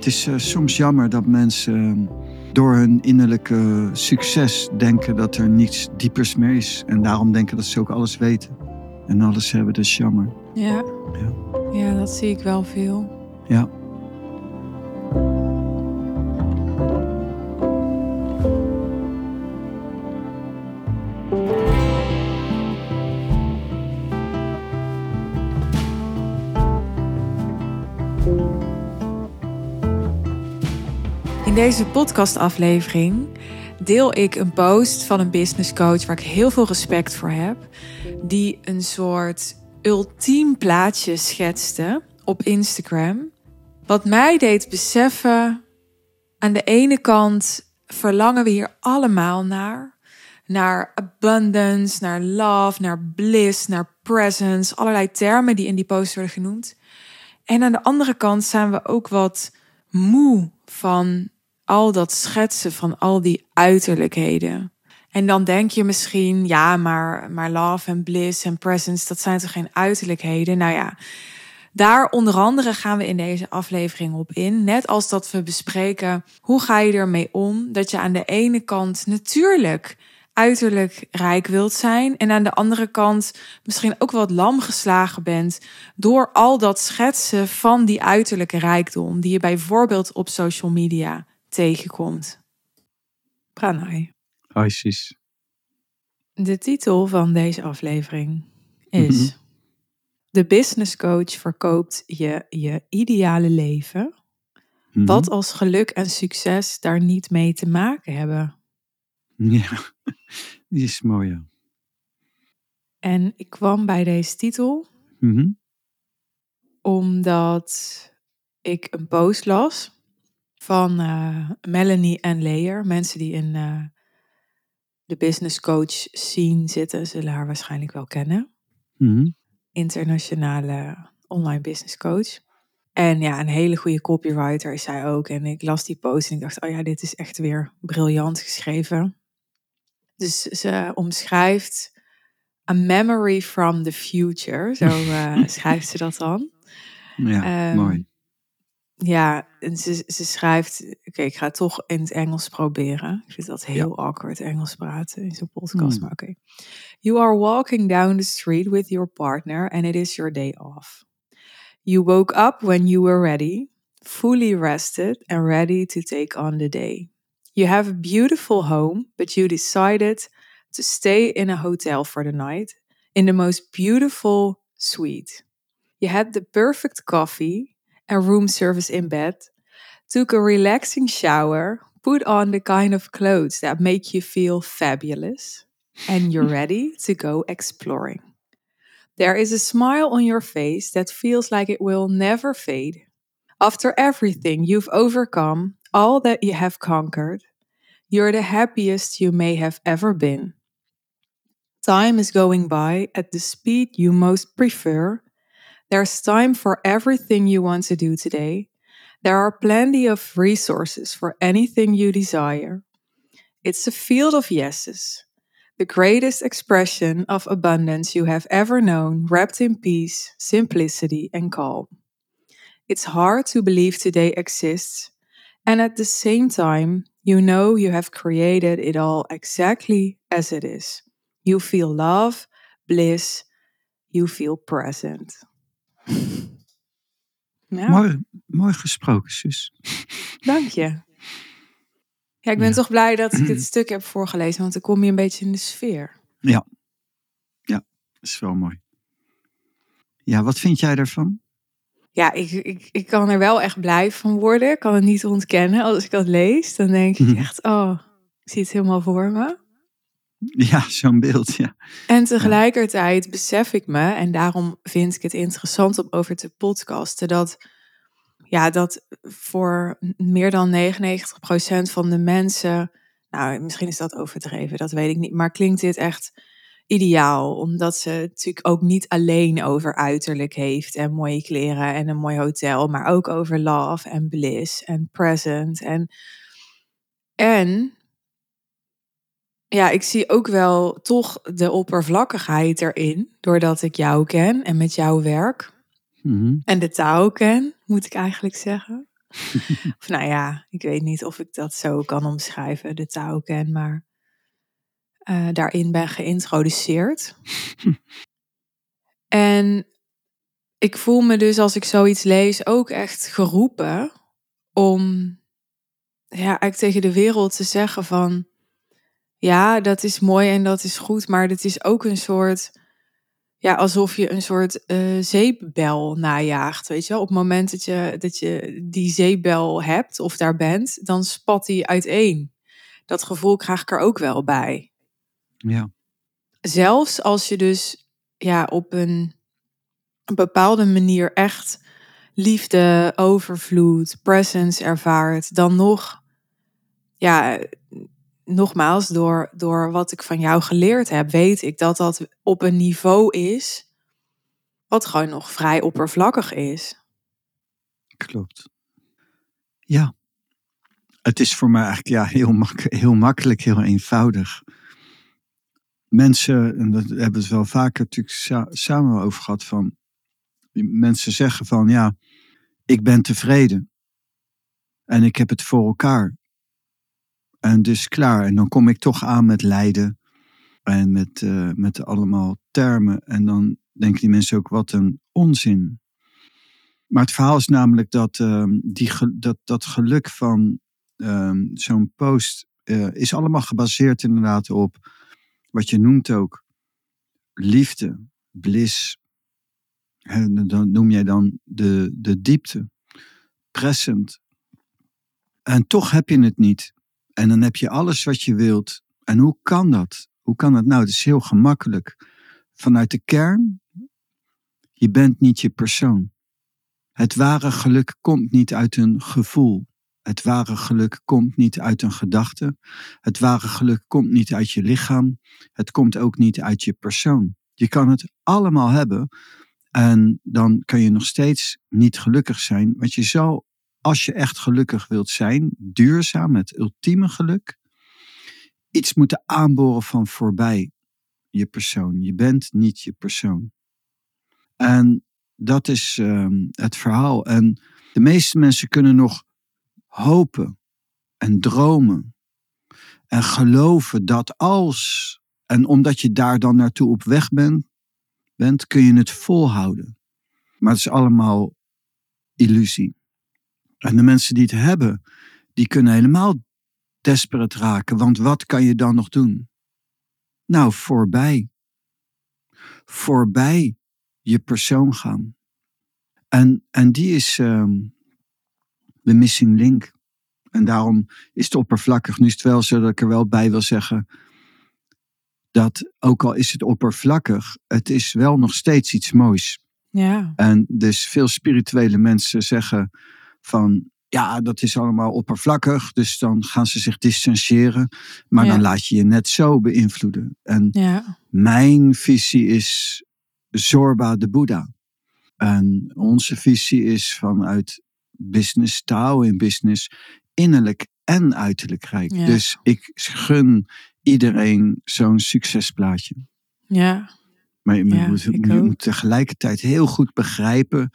Het is eh, soms jammer dat mensen eh, door hun innerlijke succes denken dat er niets diepers meer is. En daarom denken dat ze ook alles weten en alles hebben. Dat is jammer. Ja. Ja. ja, dat zie ik wel veel. Ja. Deze podcastaflevering deel ik een post van een business coach waar ik heel veel respect voor heb, die een soort ultiem plaatje schetste op Instagram, wat mij deed beseffen aan de ene kant verlangen we hier allemaal naar, naar abundance, naar love, naar bliss, naar presence, allerlei termen die in die post worden genoemd. En aan de andere kant zijn we ook wat moe van al dat schetsen van al die uiterlijkheden. En dan denk je misschien, ja, maar, maar love en bliss en presence, dat zijn toch geen uiterlijkheden? Nou ja, daar onder andere gaan we in deze aflevering op in. Net als dat we bespreken, hoe ga je ermee om? Dat je aan de ene kant natuurlijk uiterlijk rijk wilt zijn. En aan de andere kant misschien ook wat lam geslagen bent door al dat schetsen van die uiterlijke rijkdom die je bijvoorbeeld op social media tegenkomt. Pranay. Isis. De titel van deze aflevering is Mhm. De business coach verkoopt je je ideale leven. Mhm. Wat als geluk en succes daar niet mee te maken hebben. Ja, die is mooi. Ja. En ik kwam bij deze titel Mhm. omdat ik een post las van eh, Melanie en Leer. Mensen die in eh, de business coach scene zitten, zullen haar waarschijnlijk wel kennen. Mhm. Internationale online business coach. En ja, een hele goede copywriter is zij ook. En ik las die post en ik dacht, oh ja, dit is echt weer briljant geschreven. Dus ze omschrijft a memory from the future. Zo eh, schrijft ze dat dan. Ja, Ehm, mooi. Ja, en ze, ze schrijft. Oké, ik ga het toch in het Engels proberen. Ik vind dat heel awkward Engels praten in zo'n podcast, Hmm. maar oké. You are walking down the street with your partner and it is your day off. You woke up when you were ready, fully rested and ready to take on the day. You have a beautiful home, but you decided to stay in a hotel for the night in the most beautiful suite. You had the perfect coffee and room service in bed, took a relaxing shower, put on the kind of clothes that make you feel fabulous, and you're ready to go exploring. There is a smile on your face that feels like it will never fade. After everything you've overcome, all that you have conquered, you're the happiest you may have ever been. Time is going by at the speed you most prefer. There's time for everything you want to do today. There are plenty of resources for anything you desire. It's a field of yeses, the greatest expression of abundance you have ever known, wrapped in peace, simplicity, and calm. It's hard to believe today exists, and at the same time, you know you have created it all exactly as it is. You feel love, bliss, you feel present. Ja, Mooi, mooi gesproken, zus. dank je. Ja, ik ben Ja. toch blij dat ik het stuk heb voorgelezen, want dan kom je een beetje in de sfeer. Dat is wel mooi. Ja, wat vind jij daarvan? Ja, ik, ik, ik kan er wel echt blij van worden. Ik kan het niet ontkennen. Als ik dat lees, dan denk ik Mhm. echt, oh, ik zie het helemaal voor me. Ja, zo'n beeld, ja. En tegelijkertijd besef ik me, en daarom vind ik het interessant om over te podcasten, dat, ja, dat voor meer dan 99% van de mensen, nou, misschien is dat overdreven, dat weet ik niet, maar klinkt dit echt ideaal, omdat ze het natuurlijk ook niet alleen over uiterlijk heeft en mooie kleren en een mooi hotel, maar ook over love en bliss en present en en ja, ik zie ook wel toch de oppervlakkigheid erin, doordat ik jou ken en met jou werk. Mhm. En de taal ken, moet ik eigenlijk zeggen. of nou ja, ik weet niet of ik dat zo kan omschrijven, de Tao ken, maar uh, daarin ben geïntroduceerd. en ik voel me dus als ik zoiets lees ook echt geroepen om ja, eigenlijk tegen de wereld te zeggen van ja, dat is mooi en dat is goed, maar het is ook een soort ja, alsof je een soort uh, zeepbel najaagt. Weet je wel? Op het moment dat je, dat je die zeepbel hebt of daar bent, dan spat die uiteen. Dat gevoel krijg ik er ook wel bij. Ja. Zelfs als je dus ja, op een, een bepaalde manier echt liefde, overvloed, presence ervaart, dan nog, ja, nogmaals, door, door wat ik van jou geleerd heb, weet ik dat dat op een niveau is wat gewoon nog vrij oppervlakkig is. Klopt. Ja. Het is voor mij eigenlijk ja, heel, heel makkelijk, heel eenvoudig. Mensen, en dat hebben we het wel vaker natuurlijk samen over gehad, van mensen zeggen van ja, ik ben tevreden en ik heb het voor elkaar. En dus klaar. En dan kom ik toch aan met lijden. En met, uh, met allemaal termen. En dan denken die mensen ook wat een onzin. Maar het verhaal is namelijk dat uh, die, dat, dat geluk van uh, zo'n post uh, is allemaal gebaseerd inderdaad op wat je noemt ook liefde, bliss. En dan noem jij dan de, de diepte, present. En toch heb je het niet. En dan heb je alles wat je wilt. En hoe kan dat? Hoe kan dat nou? Het is heel gemakkelijk. Vanuit de kern, je bent niet je persoon. Het ware geluk komt niet uit een gevoel. Het ware geluk komt niet uit een gedachte. Het ware geluk komt niet uit je lichaam. Het komt ook niet uit je persoon. Je kan het allemaal hebben en dan kan je nog steeds niet gelukkig zijn, want je zal als je echt gelukkig wilt zijn, duurzaam, het ultieme geluk, iets moeten aanboren van voorbij je persoon. Je bent niet je persoon. En dat is um, het verhaal. En de meeste mensen kunnen nog hopen en dromen en geloven dat als, en omdat je daar dan naartoe op weg bent, bent kun je het volhouden. Maar het is allemaal illusie. En de mensen die het hebben, die kunnen helemaal desperate raken. Want wat kan je dan nog doen? Nou, voorbij. Voorbij je persoon gaan. En, en die is um, de missing link. En daarom is het oppervlakkig. Nu is het wel zo dat ik er wel bij wil zeggen. Dat ook al is het oppervlakkig, het is wel nog steeds iets moois. Ja. En dus veel spirituele mensen zeggen van ja, dat is allemaal oppervlakkig, dus dan gaan ze zich distancieren. Maar dan laat je je net zo beïnvloeden. En ja. mijn visie is Zorba de Boeddha. En onze visie is vanuit business, Tao in business, innerlijk en uiterlijk rijk. Dus ik gun iedereen zo'n succesplaatje. Ja. Maar je, moet, je moet tegelijkertijd heel goed begrijpen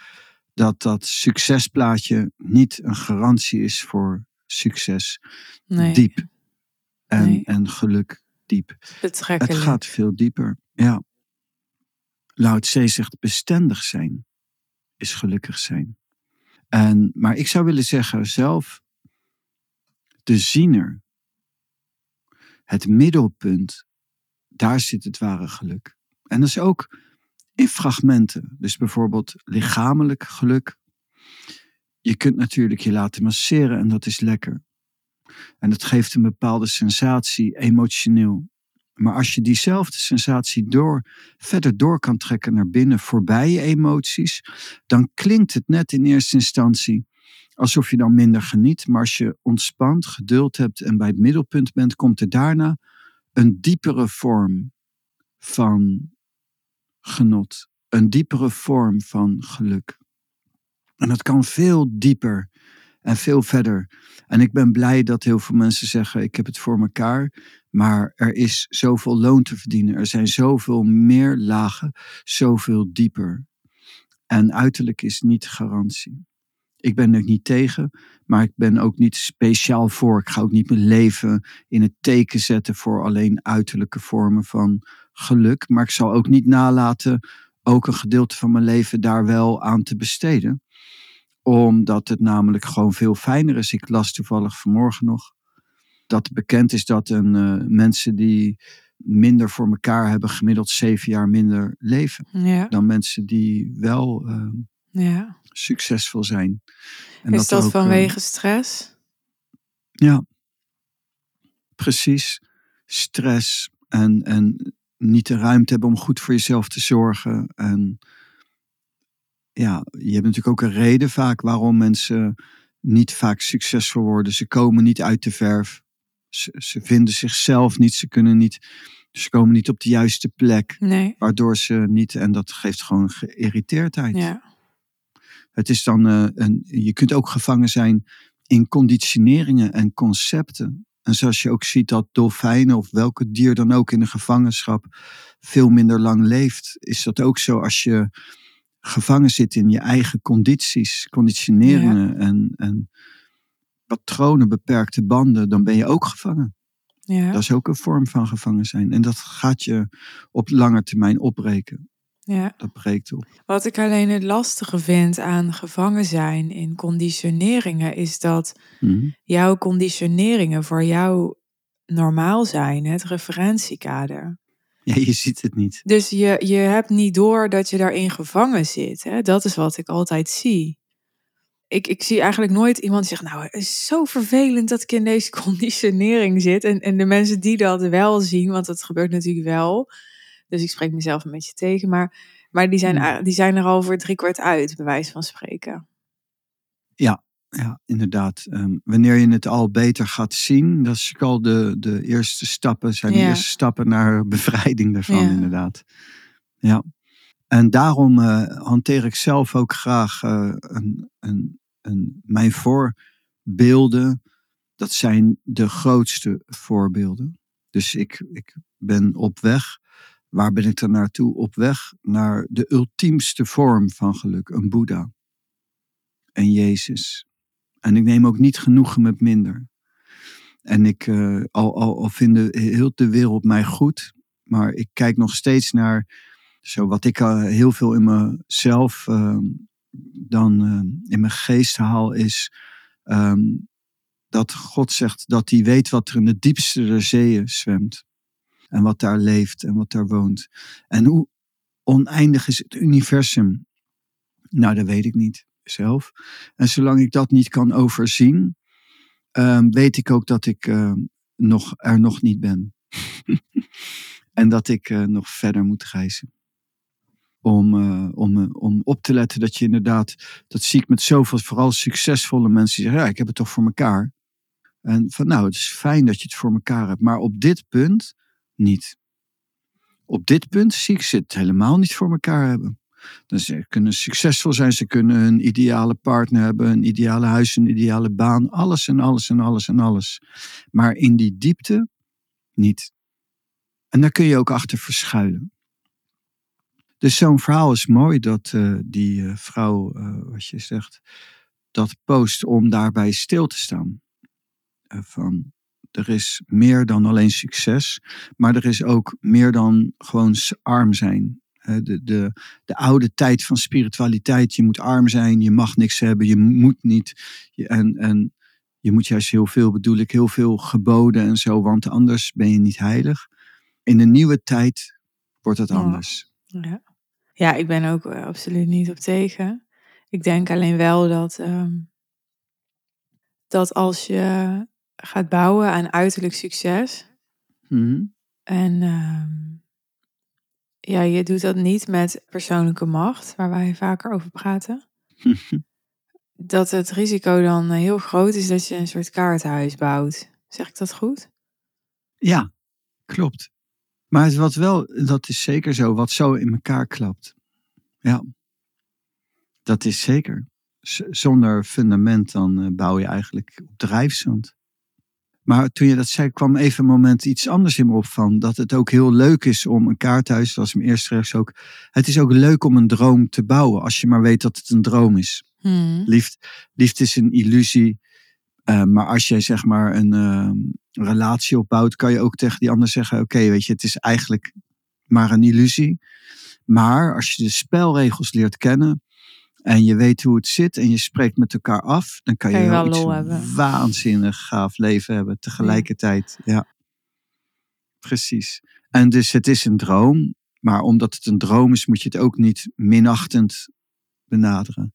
dat dat succesplaatje niet een garantie is voor succes. Nee. Diep. En, en geluk diep. Betrekkelijk. Het gaat veel dieper. Ja. Lao Tse zegt bestendig zijn is gelukkig zijn. En, maar ik zou willen zeggen zelf, de ziener, het middelpunt, daar zit het ware geluk. En dat is ook in fragmenten. Dus bijvoorbeeld lichamelijk geluk. Je kunt natuurlijk je laten masseren en dat is lekker. En dat geeft een bepaalde sensatie emotioneel. Maar als je diezelfde sensatie door, verder door kan trekken naar binnen, voorbij je emoties, dan klinkt het net in eerste instantie alsof je dan minder geniet. Maar als je ontspant, geduld hebt en bij het middelpunt bent, komt er daarna een diepere vorm van genot. Een diepere vorm van geluk. En dat kan veel dieper en veel verder. En ik ben blij dat heel veel mensen zeggen: Ik heb het voor mekaar. Maar er is zoveel loon te verdienen. Er zijn zoveel meer lagen, zoveel dieper. En uiterlijk is niet garantie. Ik ben er niet tegen, maar ik ben ook niet speciaal voor. Ik ga ook niet mijn leven in het teken zetten voor alleen uiterlijke vormen van geluk. Maar ik zal ook niet nalaten ook een gedeelte van mijn leven daar wel aan te besteden. Omdat het namelijk gewoon veel fijner is. Ik las toevallig vanmorgen nog dat bekend is dat een, uh, mensen die minder voor elkaar hebben gemiddeld zeven jaar minder leven. Ja. Dan mensen die wel uh, ja. succesvol zijn. En is dat, dat ook, vanwege uh, stress? Ja, precies. Stress en, en niet de ruimte hebben om goed voor jezelf te zorgen. En ja, je hebt natuurlijk ook een reden vaak waarom mensen niet vaak succesvol worden. Ze komen niet uit de verf. Ze, ze vinden zichzelf niet. Ze kunnen niet. Ze komen niet op de juiste plek. Nee. Waardoor ze niet. En dat geeft gewoon geïrriteerdheid. Ja. Het is dan. Uh, een, je kunt ook gevangen zijn in conditioneringen en concepten. En zoals je ook ziet dat dolfijnen of welke dier dan ook in de gevangenschap veel minder lang leeft, is dat ook zo als je gevangen zit in je eigen condities, conditioneringen ja. en, en patronen, beperkte banden, dan ben je ook gevangen. Ja. Dat is ook een vorm van gevangen zijn. En dat gaat je op lange termijn opbreken. Ja. Dat breekt op. Wat ik alleen het lastige vind aan gevangen zijn in conditioneringen, is dat mm-hmm. jouw conditioneringen voor jou normaal zijn, het referentiekader. Ja, je ziet het niet. Dus je, je hebt niet door dat je daarin gevangen zit. Hè? Dat is wat ik altijd zie. Ik, ik zie eigenlijk nooit iemand die zegt, nou, het is zo vervelend dat ik in deze conditionering zit. En, en de mensen die dat wel zien, want dat gebeurt natuurlijk wel, dus ik spreek mezelf een beetje tegen. Maar, maar die, zijn, die zijn er al voor drie kwart uit, bij wijze van spreken. Ja, ja inderdaad. Um, wanneer je het al beter gaat zien, dat is al de, de eerste stappen, zijn de eerste stappen naar bevrijding daarvan, Ja. inderdaad. Ja. En daarom eh, hanteer ik zelf ook graag eh, een, een, een, mijn voorbeelden. Dat zijn de grootste voorbeelden. Dus ik, ik ben op weg Waar ben ik dan naartoe? Op weg naar de ultiemste vorm van geluk, een Boeddha. En Jezus. En ik neem ook niet genoegen met minder. En ik, uh, al, al, al vinden heel de wereld mij goed, maar ik kijk nog steeds naar, zo wat ik uh, heel veel in mezelf uh, dan in mijn geest haal, is um, dat God zegt dat hij weet wat er in de diepste der zeeën zwemt en wat daar leeft en wat daar woont. En hoe oneindig is het universum? Nou, dat weet ik niet zelf. En zolang ik dat niet kan overzien, um, weet ik ook dat ik uh, nog, er nog niet ben. en dat ik uh, nog verder moet reizen. Om, uh, om, om op te letten dat je inderdaad, dat zie ik met zoveel, vooral succesvolle mensen die zeggen, ja, ik heb het toch voor mekaar. En van nou, het is fijn dat je het voor mekaar hebt. Maar op dit punt niet. Op dit punt zie ik ze het helemaal niet voor elkaar hebben. Ze kunnen succesvol zijn, ze kunnen een ideale partner hebben, een ideale huis, een ideale baan, alles en alles en alles en alles. Maar in die diepte niet. En daar kun je ook achter verschuilen. Dus zo'n verhaal is mooi dat uh, die uh, vrouw, uh, wat je zegt, dat post om daarbij stil te staan. van er is meer dan alleen succes, maar er is ook meer dan gewoon arm zijn. De, de, de oude tijd van spiritualiteit, je moet arm zijn, je mag niks hebben, je moet niet. En, en je moet juist heel veel, bedoel ik, heel veel geboden en zo, want anders ben je niet heilig. In de nieuwe tijd wordt het anders. Ja, ja ik ben ook uh, absoluut niet op tegen. Ik denk alleen wel dat, um, dat als je gaat bouwen aan uiterlijk succes. Mm-hmm. En uh, ja, je doet dat niet met persoonlijke macht, waar wij vaker over praten. dat het risico dan heel groot is dat je een soort kaartenhuis bouwt. Zeg ik dat goed? Ja, klopt. Maar wat wel, dat is zeker zo, wat zo in elkaar klapt. Ja, dat is zeker. Z zonder fundament dan uh, bouw je eigenlijk op drijfzand. Maar toen je dat zei, kwam even een moment iets anders in me op van. Dat het ook heel leuk is om een kaarthuis, zoals mijn eerste rechts ook. Het is ook leuk om een droom te bouwen, als je maar weet dat het een droom is. Hmm. Liefde, liefde is een illusie. Eh, maar als jij zeg maar een ehm, relatie opbouwt, kan je ook tegen die ander zeggen: Oké, weet je, het is eigenlijk maar een illusie. Maar als je de spelregels leert kennen en je weet hoe het zit en je spreekt met elkaar af, dan kan je, Kan je wel iets hebben. waanzinnig gaaf leven hebben tegelijkertijd. Ja. precies. En dus het is een droom, maar omdat het een droom is, moet je het ook niet minachtend benaderen.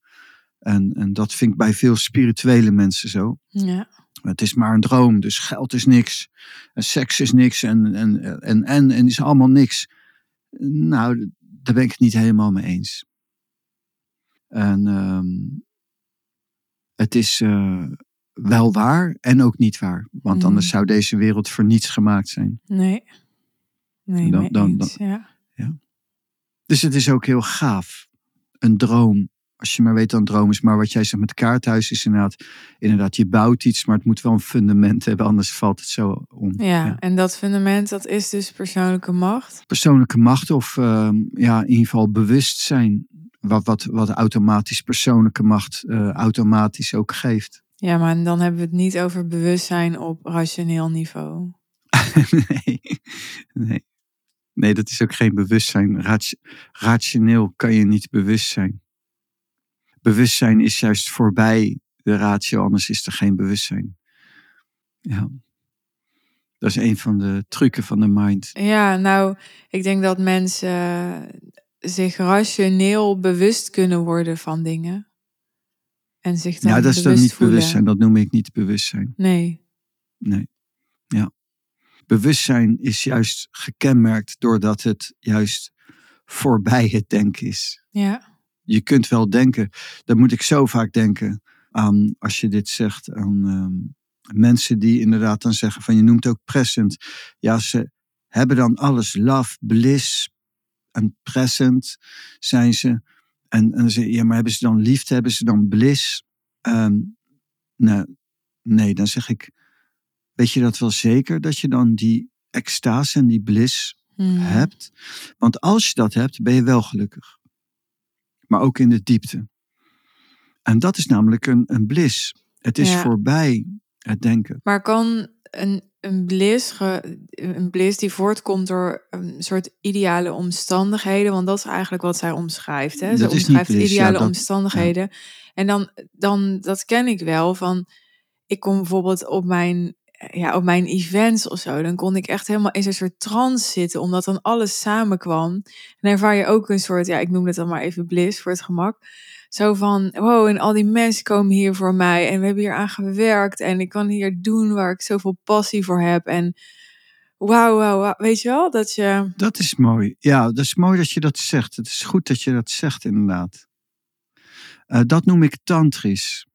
En, en dat vind ik bij veel spirituele mensen zo. Ja. Het is maar een droom, dus geld is niks. En seks is niks en, en, en, en, en is allemaal niks. Nou, daar ben ik het niet helemaal mee eens. En ehm, het is eh, wel waar en ook niet waar. Want Mhm. anders zou deze wereld voor niets gemaakt zijn. Nee. Nee, Dan- dan- eens, ja. Dus het is ook heel gaaf. Een droom. Als je maar weet dat een droom is. Maar wat jij zegt met kaarthuis is inderdaad, inderdaad, je bouwt iets, maar het moet wel een fundament hebben, anders valt het zo om. Ja, en dat fundament, dat is dus persoonlijke macht. Persoonlijke macht of ehm, ja, in ieder geval bewustzijn. Wat, wat, wat automatisch persoonlijke macht eh, automatisch ook geeft. Ja, maar dan hebben we het niet over bewustzijn op rationeel niveau. nee, nee. nee, dat is ook geen bewustzijn. Rati- rationeel kan je niet bewust zijn. Bewustzijn is juist voorbij de ratio, anders is er geen bewustzijn. Ja. Dat is een van de trucken van de mind. Ja, nou, ik denk dat mensen zich rationeel bewust kunnen worden van dingen. En zich dan Ja, dat is dan niet voelen. bewustzijn, dat noem ik niet bewustzijn. Nee. Nee. Ja. Bewustzijn is juist gekenmerkt doordat het juist voorbij het denken is. Ja. Je kunt wel denken, daar moet ik zo vaak denken aan, als je dit zegt, aan ehm, mensen die inderdaad dan zeggen van, je noemt ook present. Ja, ze hebben dan alles, love, bliss en present zijn ze. En, en je, ja, maar hebben ze dan liefde, hebben ze dan bliss? Ehm, nou, nee, dan zeg ik, weet je dat wel zeker, dat je dan die extase en die bliss Hmm. hebt. Want als je dat hebt, ben je wel gelukkig. Maar ook in de diepte. En dat is namelijk een, een bliss. Het is Ja. voorbij het denken. Maar kan een, een, bliss ge- een bliss die voortkomt door een soort ideale omstandigheden, want dat is eigenlijk wat zij omschrijft. Hè? Ze Dat omschrijft bliss, ja, ideale dat- omstandigheden. En dan, dan, dat ken ik wel van, ik kom bijvoorbeeld op mijn, ja, op mijn events of zo, dan kon ik echt helemaal in zo'n soort trance zitten, omdat dan alles samenkwam. En dan ervaar je ook een soort, ja, ik noem het dan maar even bliss voor het gemak. Zo van, wow, en al die mensen komen hier voor mij en we hebben hier aan gewerkt en ik kan hier doen waar ik zoveel passie voor heb. En wauw, wauw, wauw. weet je wel, dat je, Dat is mooi. Ja, dat is mooi dat je dat zegt. Het is goed dat je dat zegt, inderdaad. Eh, dat noem ik tantrisch.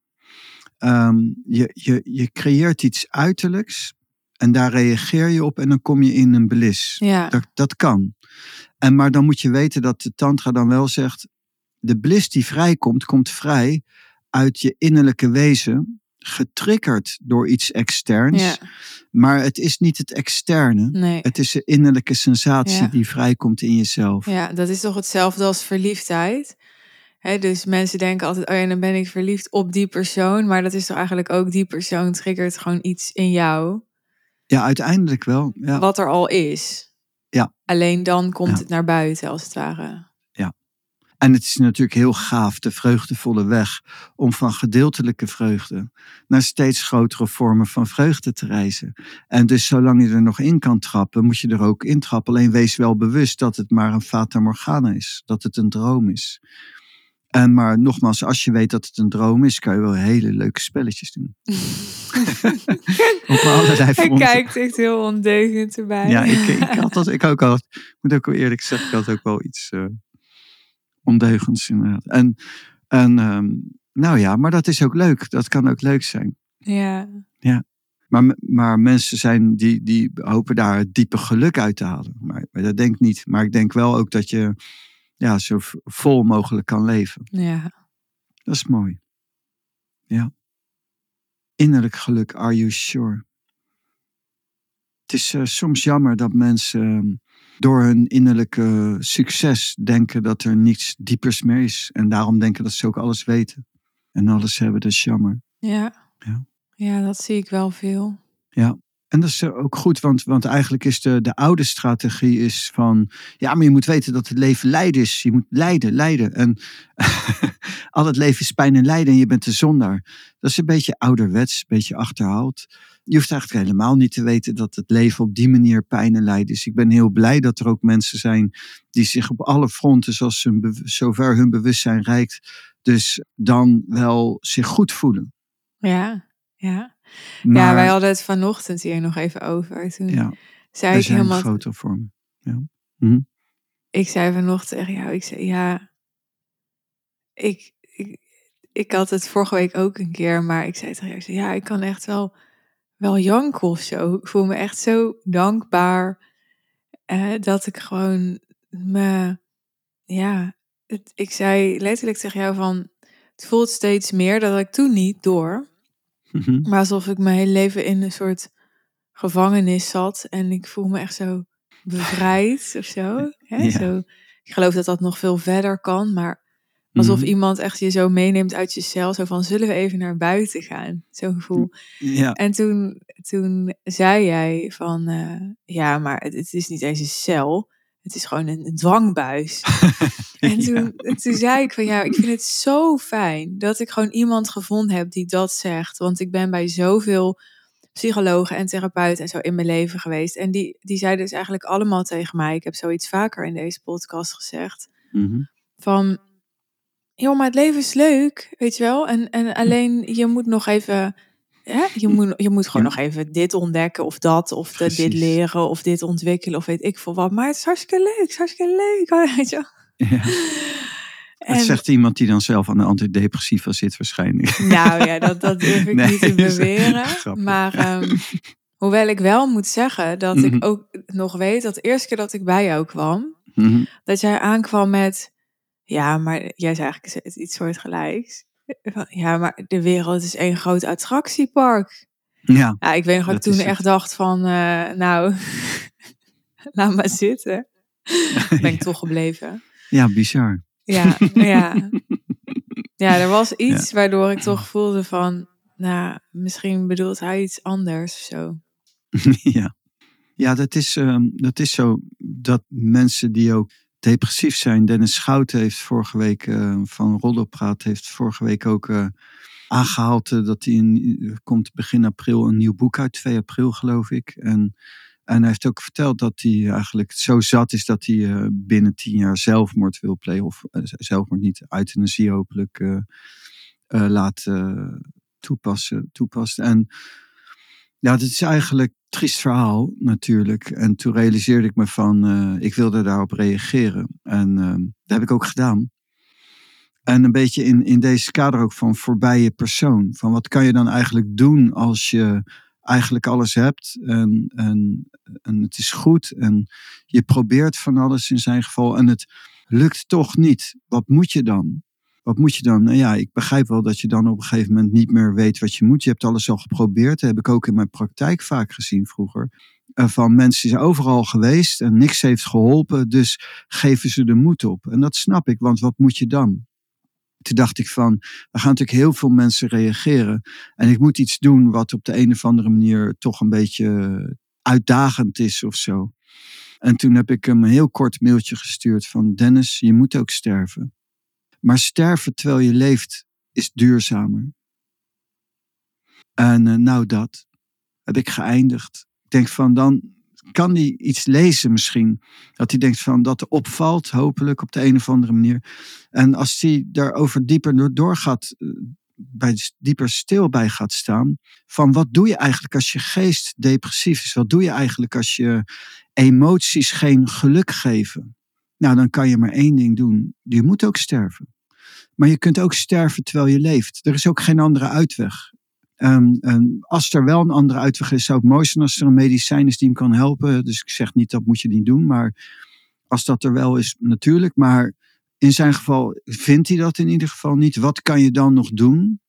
Ehm, je, je, je creëert iets uiterlijks en daar reageer je op en dan kom je in een bliss. ja, Dat, dat kan. En, maar dan moet je weten dat de tantra dan wel zegt... de bliss die vrijkomt, komt vrij uit je innerlijke wezen... getriggerd door iets externs. ja, Maar het is niet het externe. nee. Het is de innerlijke sensatie Ja. die vrijkomt in jezelf. Ja, dat is toch hetzelfde als verliefdheid. Hè, dus mensen denken altijd, oh ja, dan ben ik verliefd op die persoon. Maar dat is toch eigenlijk ook die persoon triggert gewoon iets in jou. Ja, uiteindelijk wel. Ja. Wat er al is. Ja. Alleen dan komt het naar buiten, als het ware. En het is natuurlijk heel gaaf, de vreugdevolle weg, om van gedeeltelijke vreugde naar steeds grotere vormen van vreugde te reizen. En dus zolang je er nog in kan trappen, moet je er ook in trappen. Alleen wees wel bewust dat het maar een fata morgana is, dat het een droom is. En maar nogmaals, als je weet dat het een droom is, kan je wel hele leuke spelletjes doen. Op allerlei Hij kijkt echt heel ondeugend erbij. Ja, ik, ik, had dat, ik ook al, moet ook wel eerlijk zeggen, ik had ook wel iets eh, ondeugends inderdaad. En, en ehm, nou ja, maar dat is ook leuk. Dat kan ook leuk zijn. ja. Maar, m- maar mensen zijn die, die hopen daar het diepe geluk uit te halen. Maar, maar dat denk ik niet. Maar ik denk wel ook dat je ja, zo vol mogelijk kan leven. ja. Dat is mooi. Ja. Innerlijk geluk, are you sure? Het is eh, soms jammer dat mensen ehm, door hun innerlijke succes denken dat er niets diepers meer is. En daarom denken dat ze ook alles weten. en alles hebben, dat is jammer. Ja. Ja. ja, dat zie ik wel veel. Ja. En dat is ook goed, want, want eigenlijk is de, de oude strategie is van... Ja, maar je moet weten dat het leven lijden is. Je moet lijden, lijden. En al het leven is pijn en lijden en je bent de zondaar. Dat is een beetje ouderwets, een beetje achterhaald. Je hoeft eigenlijk helemaal niet te weten dat het leven op die manier pijn en lijden is. Ik ben heel blij dat er ook mensen zijn die zich op alle fronten, zoals hun, zover hun bewustzijn reikt, dus dan wel zich goed voelen. Ja, ja. Maar, ja, wij hadden het vanochtend hier nog even over. Toen ja, zei ik zijn helemaal... grotere vormen. Ja. Mhm. Ik zei vanochtend tegen jou, ik zei ja, ik, ik, ik had het vorige week ook een keer, maar ik zei tegen jou, ik zei, ja, ik kan echt wel, wel janken of zo. Ik voel me echt zo dankbaar eh, dat ik gewoon me, ja, het, ik zei letterlijk tegen jou van, het voelt steeds meer, dat ik toen niet door, Mhm. maar alsof ik mijn hele leven in een soort gevangenis zat en ik voel me echt zo bevrijd of zo. Hè? Ja. zo. Ik geloof dat dat nog veel verder kan, maar alsof Mhm. iemand echt je zo meeneemt uit je cel. Zo van, zullen we even naar buiten gaan? Zo'n gevoel. Ja, En toen, toen zei jij van, eh, ja, maar het, het is niet eens een cel. Het is gewoon een, een dwangbuis. En toen, Ja. en toen zei ik van ja, ik vind het zo fijn dat ik gewoon iemand gevonden heb die dat zegt. Want ik ben bij zoveel psychologen en therapeuten en zo in mijn leven geweest. En die, die zeiden dus eigenlijk allemaal tegen mij, ik heb zoiets vaker in deze podcast gezegd, Mhm. van joh, maar het leven is leuk, weet je wel. En, en alleen je moet nog even, hè, je, moet, je moet gewoon Ja. nog even dit ontdekken of dat, of de- dit leren of dit ontwikkelen of weet ik veel wat. Maar het is hartstikke leuk, het is hartstikke leuk, weet je wel. Ja. Dat zegt iemand die dan zelf aan de antidepressiva zit waarschijnlijk. Nou ja, dat, dat durf ik Nee, niet te beweren. Maar ehm, hoewel ik wel moet zeggen dat ik Mhm. ook nog weet dat de eerste keer dat ik bij jou kwam, Mhm. dat jij aankwam met, ja, maar jij zei eigenlijk iets soortgelijks. Ja, maar de wereld is één groot attractiepark. Ja, Ja, ik weet nog dat ik toen het. echt dacht van, eh, nou, laat maar zitten. Ben ik toch gebleven. ja, bizar. Ja, ja. Ja, er was iets waardoor ik toch voelde van, nou, misschien bedoelt hij iets anders of zo. ja. Ja, dat is, ehm, dat is zo dat mensen die ook depressief zijn. Dennis Schouten heeft vorige week eh, van Roddelpraat heeft vorige week ook eh, aangehaald eh, dat hij in, komt begin april een nieuw boek uit, 2 april geloof ik. En, en hij heeft ook verteld dat hij eigenlijk zo zat is dat hij binnen tien jaar zelfmoord wil plegen. Of zelfmoord niet, euthanasie hopelijk laat toepassen, toepast. En ja, dit is eigenlijk een triest verhaal natuurlijk. En toen realiseerde ik me van, eh, ik wilde daarop reageren. En eh, dat heb ik ook gedaan. En een beetje in, in deze kader ook van voorbije persoon. Van wat kan je dan eigenlijk doen als je eigenlijk alles hebt en, en, en het is goed en je probeert van alles in zijn geval en het lukt toch niet. Wat moet je dan? Wat moet je dan? Nou ja, ik begrijp wel dat je dan op een gegeven moment niet meer weet wat je moet. Je hebt alles al geprobeerd. Dat heb ik ook in mijn praktijk vaak gezien vroeger. Eh, Van mensen die zijn overal geweest en niks heeft geholpen. Dus geven ze de moed op. En dat snap ik, want wat moet je dan? Toen dacht ik van, er gaan natuurlijk heel veel mensen reageren. En ik moet iets doen wat op de een of andere manier toch een beetje uitdagend is of zo. En toen heb ik hem een heel kort mailtje gestuurd van Dennis, je moet ook sterven. Maar sterven terwijl je leeft is duurzamer. En eh, nou dat heb ik geëindigd. Ik denk van dan kan hij iets lezen misschien. Dat hij denkt van dat opvalt hopelijk op de een of andere manier. En als hij daarover dieper door- doorgaat, eh, bij, dieper stil bij gaat staan. Van wat doe je eigenlijk als je geest depressief is? Wat doe je eigenlijk als je emoties geen geluk geven? Nou, dan kan je maar één ding doen. Je moet ook sterven. Maar je kunt ook sterven terwijl je leeft. Er is ook geen andere uitweg. En, en als er wel een andere uitweg is, zou het mooi zijn als er een medicijn is die hem kan helpen. Dus ik zeg niet dat moet je niet doen, maar als dat er wel is, natuurlijk. Maar in zijn geval vindt hij dat in ieder geval niet. Wat kan je dan nog doen?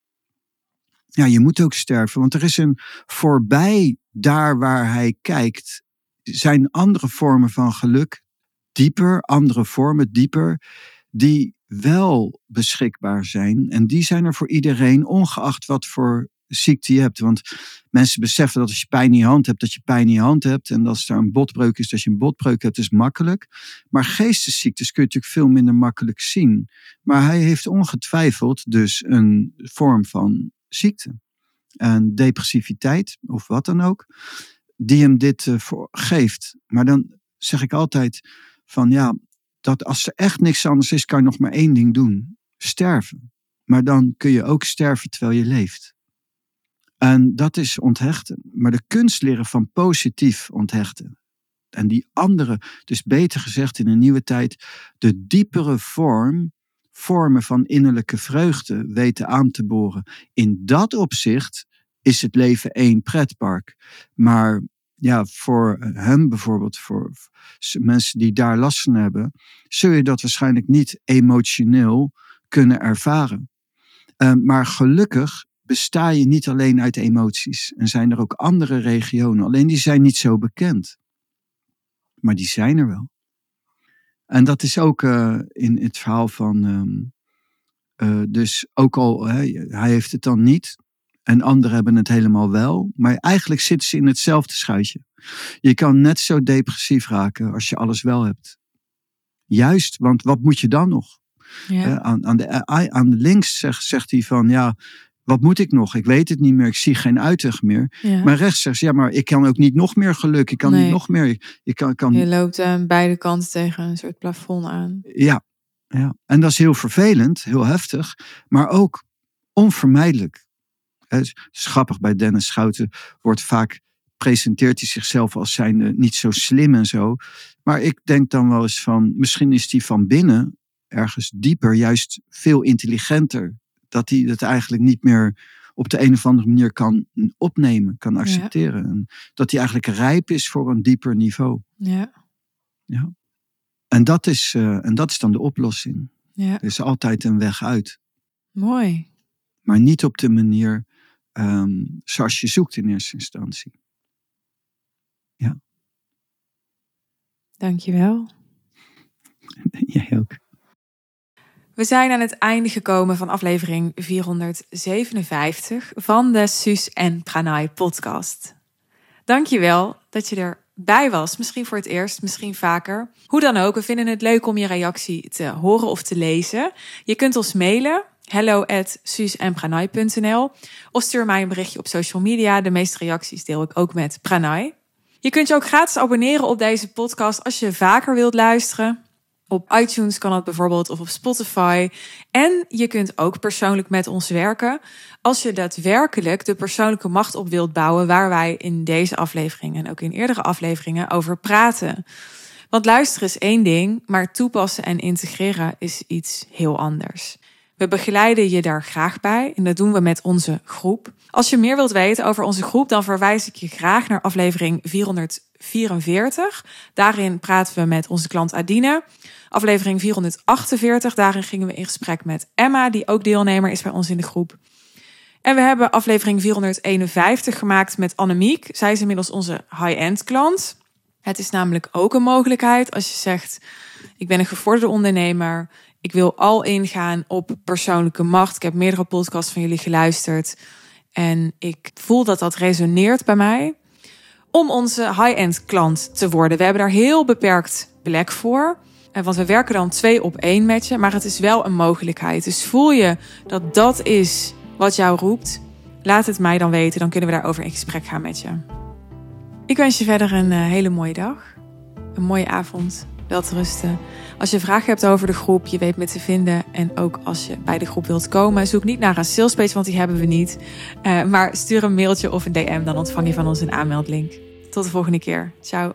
Ja, je moet ook sterven, want er is een voorbij daar waar hij kijkt, zijn andere vormen van geluk, dieper, andere vormen, dieper, die wel beschikbaar zijn. En die zijn er voor iedereen, ongeacht wat voor ziekte je hebt. Want mensen beseffen dat als je pijn in je hand hebt, dat je pijn in je hand hebt. En als er een botbreuk is, dat je een botbreuk hebt, is makkelijk. Maar geestesziektes kun je natuurlijk veel minder makkelijk zien. Maar hij heeft ongetwijfeld dus een vorm van ziekte. En depressiviteit, of wat dan ook, die hem dit uh, geeft. Maar dan zeg ik altijd van ja, dat als er echt niks anders is, kan je nog maar één ding doen. Sterven. Maar dan kun je ook sterven terwijl je leeft. En dat is onthechten. Maar de kunst leren van positief onthechten. En die andere, dus beter gezegd in een nieuwe tijd, de diepere vorm, vormen van innerlijke vreugde weten aan te boren. In dat opzicht is het leven één pretpark. Maar ja, voor hem bijvoorbeeld, voor mensen die daar last van hebben, zul je dat waarschijnlijk niet emotioneel kunnen ervaren. Uh, maar gelukkig besta je niet alleen uit emoties. En zijn er ook andere regionen, alleen die zijn niet zo bekend. Maar die zijn er wel. En dat is ook uh, in het verhaal van. Um, uh, dus ook al, hij, hij heeft het dan niet. En anderen hebben het helemaal wel. Maar eigenlijk zitten ze in hetzelfde schuitje. Je kan net zo depressief raken als je alles wel hebt. Juist, want wat moet je dan nog? Ja. aan, aan, de, aan de links zegt, zegt hij van ja, wat moet ik nog? Ik weet het niet meer. Ik zie geen uitweg meer. Ja. Maar rechts zegt ja, maar ik kan ook niet nog meer geluk. Ik kan nee. niet nog meer. Ik kan, kan... Je loopt aan beide kanten tegen een soort plafond aan. Ja, ja, en dat is heel vervelend, heel heftig, maar ook onvermijdelijk. Grappig, bij Dennis Schouten wordt vaak, presenteert hij zichzelf als zijnde niet zo slim en zo. Maar ik denk dan wel eens van, misschien is hij van binnen ergens dieper juist veel intelligenter dat hij het eigenlijk niet meer op de een of andere manier kan opnemen, kan accepteren. Ja. En dat hij eigenlijk rijp is voor een dieper niveau. Ja. ja. En, dat is, uh, en dat is dan de oplossing. Ja. Er is altijd een weg uit. Mooi. Maar niet op de manier um, zoals je zoekt in eerste instantie. Ja. Dankjewel. Jij ook. We zijn aan het einde gekomen van aflevering 457 van de Suus en Pranay podcast. Dankjewel dat je erbij was. Misschien voor het eerst, misschien vaker. Hoe dan ook, we vinden het leuk om je reactie te horen of te lezen. Je kunt ons mailen hello at of stuur mij een berichtje op social media. De meeste reacties deel ik ook met Pranay. Je kunt je ook gratis abonneren op deze podcast als je vaker wilt luisteren. Op iTunes kan dat bijvoorbeeld of op Spotify. En je kunt ook persoonlijk met ons werken als je daadwerkelijk de persoonlijke macht op wilt bouwen waar wij in deze aflevering en ook in eerdere afleveringen over praten. Want luisteren is één ding, maar toepassen en integreren is iets heel anders. We begeleiden je daar graag bij en dat doen we met onze groep. Als je meer wilt weten over onze groep, dan verwijs ik je graag naar aflevering 444. Daarin praten we met onze klant Adine. Aflevering 448, daarin gingen we in gesprek met Emma, die ook deelnemer is bij ons in de groep. En we hebben aflevering 451 gemaakt met Annemiek. Zij is inmiddels onze high-end klant. Het is namelijk ook een mogelijkheid als je zegt: Ik ben een gevorderde ondernemer. Ik wil al ingaan op persoonlijke macht. Ik heb meerdere podcasts van jullie geluisterd. En ik voel dat dat resoneert bij mij. Om onze high-end klant te worden. We hebben daar heel beperkt plek voor. Want we werken dan twee op één met je. Maar het is wel een mogelijkheid. Dus voel je dat dat is wat jou roept. Laat het mij dan weten. Dan kunnen we daarover in gesprek gaan met je. Ik wens je verder een eh, hele mooie dag. Een mooie avond. Te rusten. Als je vragen hebt over de groep, je weet me te vinden. En ook als je bij de groep wilt komen, zoek niet naar een salespage, want die hebben we niet. Uh, maar stuur een mailtje of een DM, dan ontvang je van ons een aanmeldlink. Tot de volgende keer. Ciao.